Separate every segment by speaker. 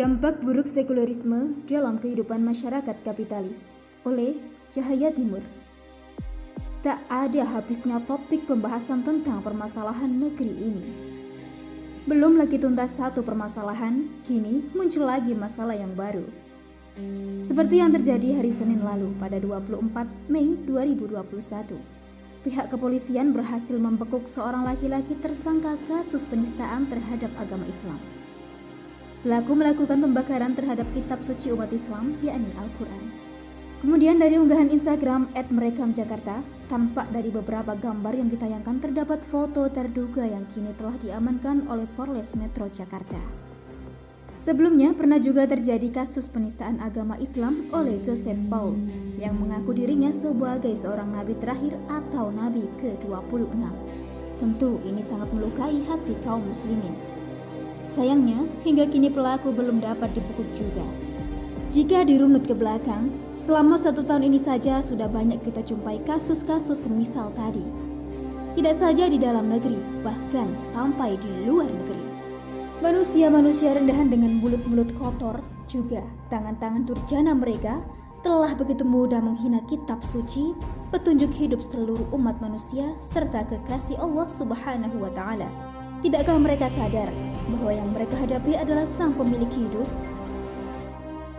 Speaker 1: Dampak buruk sekularisme dalam kehidupan masyarakat kapitalis oleh Cahaya Timur. Tak ada habisnya topik pembahasan tentang permasalahan negeri ini. Belum lagi tuntas satu permasalahan, kini muncul lagi masalah yang baru. Seperti yang terjadi hari Senin lalu pada 24 Mei 2021. Pihak kepolisian berhasil membekuk seorang laki-laki tersangka kasus penistaan terhadap agama Islam. Pelaku melakukan pembakaran terhadap kitab suci umat Islam, yakni Al-Quran. Kemudian dari unggahan Instagram Jakarta, tampak dari beberapa gambar yang ditayangkan terdapat foto terduga yang kini telah diamankan oleh Polres Metro Jakarta. Sebelumnya pernah juga terjadi kasus penistaan agama Islam oleh Joseph Paul yang mengaku dirinya sebagai seorang nabi terakhir atau nabi ke-26. Tentu ini sangat melukai hati kaum muslimin. Sayangnya, hingga kini pelaku belum dapat dipukul juga. Jika dirunut ke belakang, selama satu tahun ini saja sudah banyak kita jumpai kasus-kasus semisal tadi. Tidak saja di dalam negeri, bahkan sampai di luar negeri. Manusia-manusia rendahan dengan mulut-mulut kotor, juga tangan-tangan durjana mereka telah begitu mudah menghina kitab suci, petunjuk hidup seluruh umat manusia, serta kekasih Allah Subhanahu wa Ta'ala. Tidakkah mereka sadar bahwa yang mereka hadapi adalah sang pemilik hidup.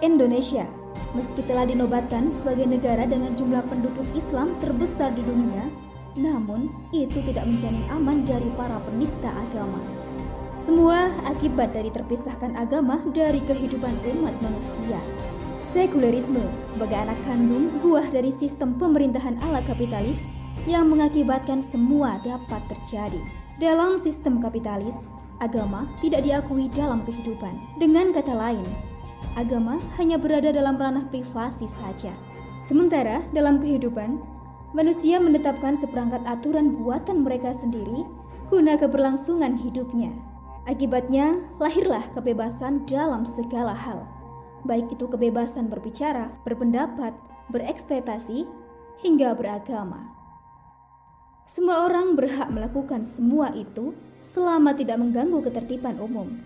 Speaker 1: Indonesia, meski telah dinobatkan sebagai negara dengan jumlah penduduk Islam terbesar di dunia, namun itu tidak menjamin aman dari para penista agama. Semua akibat dari terpisahkan agama dari kehidupan umat manusia. Sekulerisme sebagai anak kandung buah dari sistem pemerintahan ala kapitalis yang mengakibatkan semua dapat terjadi. Dalam sistem kapitalis, agama tidak diakui dalam kehidupan. Dengan kata lain, agama hanya berada dalam ranah privasi saja. Sementara dalam kehidupan, manusia menetapkan seperangkat aturan buatan mereka sendiri guna keberlangsungan hidupnya. Akibatnya, lahirlah kebebasan dalam segala hal, baik itu kebebasan berbicara, berpendapat, berekspektasi, hingga beragama. Semua orang berhak melakukan semua itu selama tidak mengganggu ketertiban umum.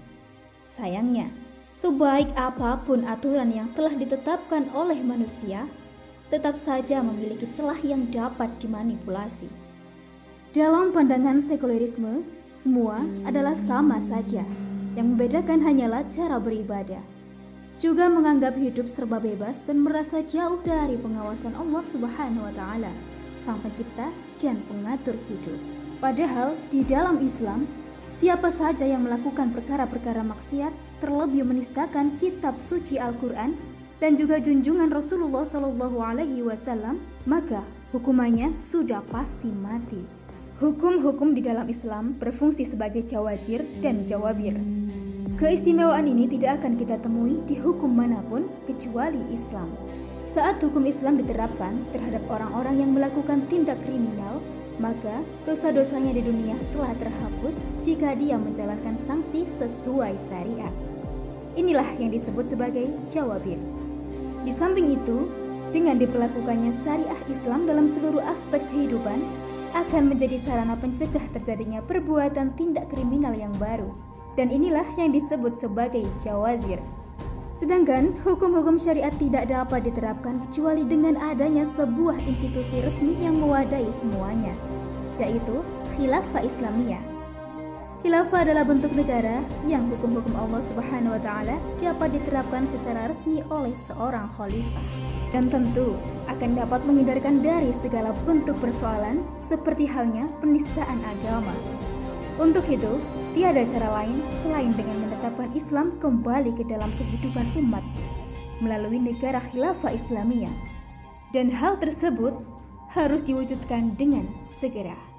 Speaker 1: Sayangnya, sebaik apa pun aturan yang telah ditetapkan oleh manusia, tetap saja memiliki celah yang dapat dimanipulasi. Dalam pandangan sekulerisme, semua adalah sama saja. Yang membedakan hanyalah cara beribadah. Juga menganggap hidup serba bebas dan merasa jauh dari pengawasan Allah Subhanahu wa taala, Sang Pencipta dan Pengatur hidup. Padahal di dalam Islam, siapa saja yang melakukan perkara-perkara maksiat terlebih menistakan kitab suci Al-Qur'an dan juga junjungan Rasulullah Shallallahu alaihi wasallam, maka hukumannya sudah pasti mati. Hukum-hukum di dalam Islam berfungsi sebagai jawajir dan jawabir. Keistimewaan ini tidak akan kita temui di hukum mana pun kecuali Islam. Saat hukum Islam diterapkan terhadap orang-orang yang melakukan tindak kriminal, maka dosa-dosanya di dunia telah terhapus jika dia menjalankan sanksi sesuai syariat. Inilah yang disebut sebagai jawabir. Di samping itu, dengan diperlakukannya syariah Islam dalam seluruh aspek kehidupan, akan menjadi sarana pencegah terjadinya perbuatan tindak kriminal yang baru. Dan inilah yang disebut sebagai jawazir. Sedangkan hukum-hukum syariat tidak dapat diterapkan kecuali dengan adanya sebuah institusi resmi yang mewadahi semuanya, yaitu Khilafah Islamiyah. Khilafah adalah bentuk negara yang hukum-hukum Allah Subhanahu wa taala dapat diterapkan secara resmi oleh seorang khalifah dan tentu akan dapat menghindarkan dari segala bentuk persoalan seperti halnya penistaan agama. Untuk itu, tiada cara lain selain dengan menetapkan Islam kembali ke dalam kehidupan umat melalui negara khilafah Islamiyah. Dan hal tersebut harus diwujudkan dengan segera.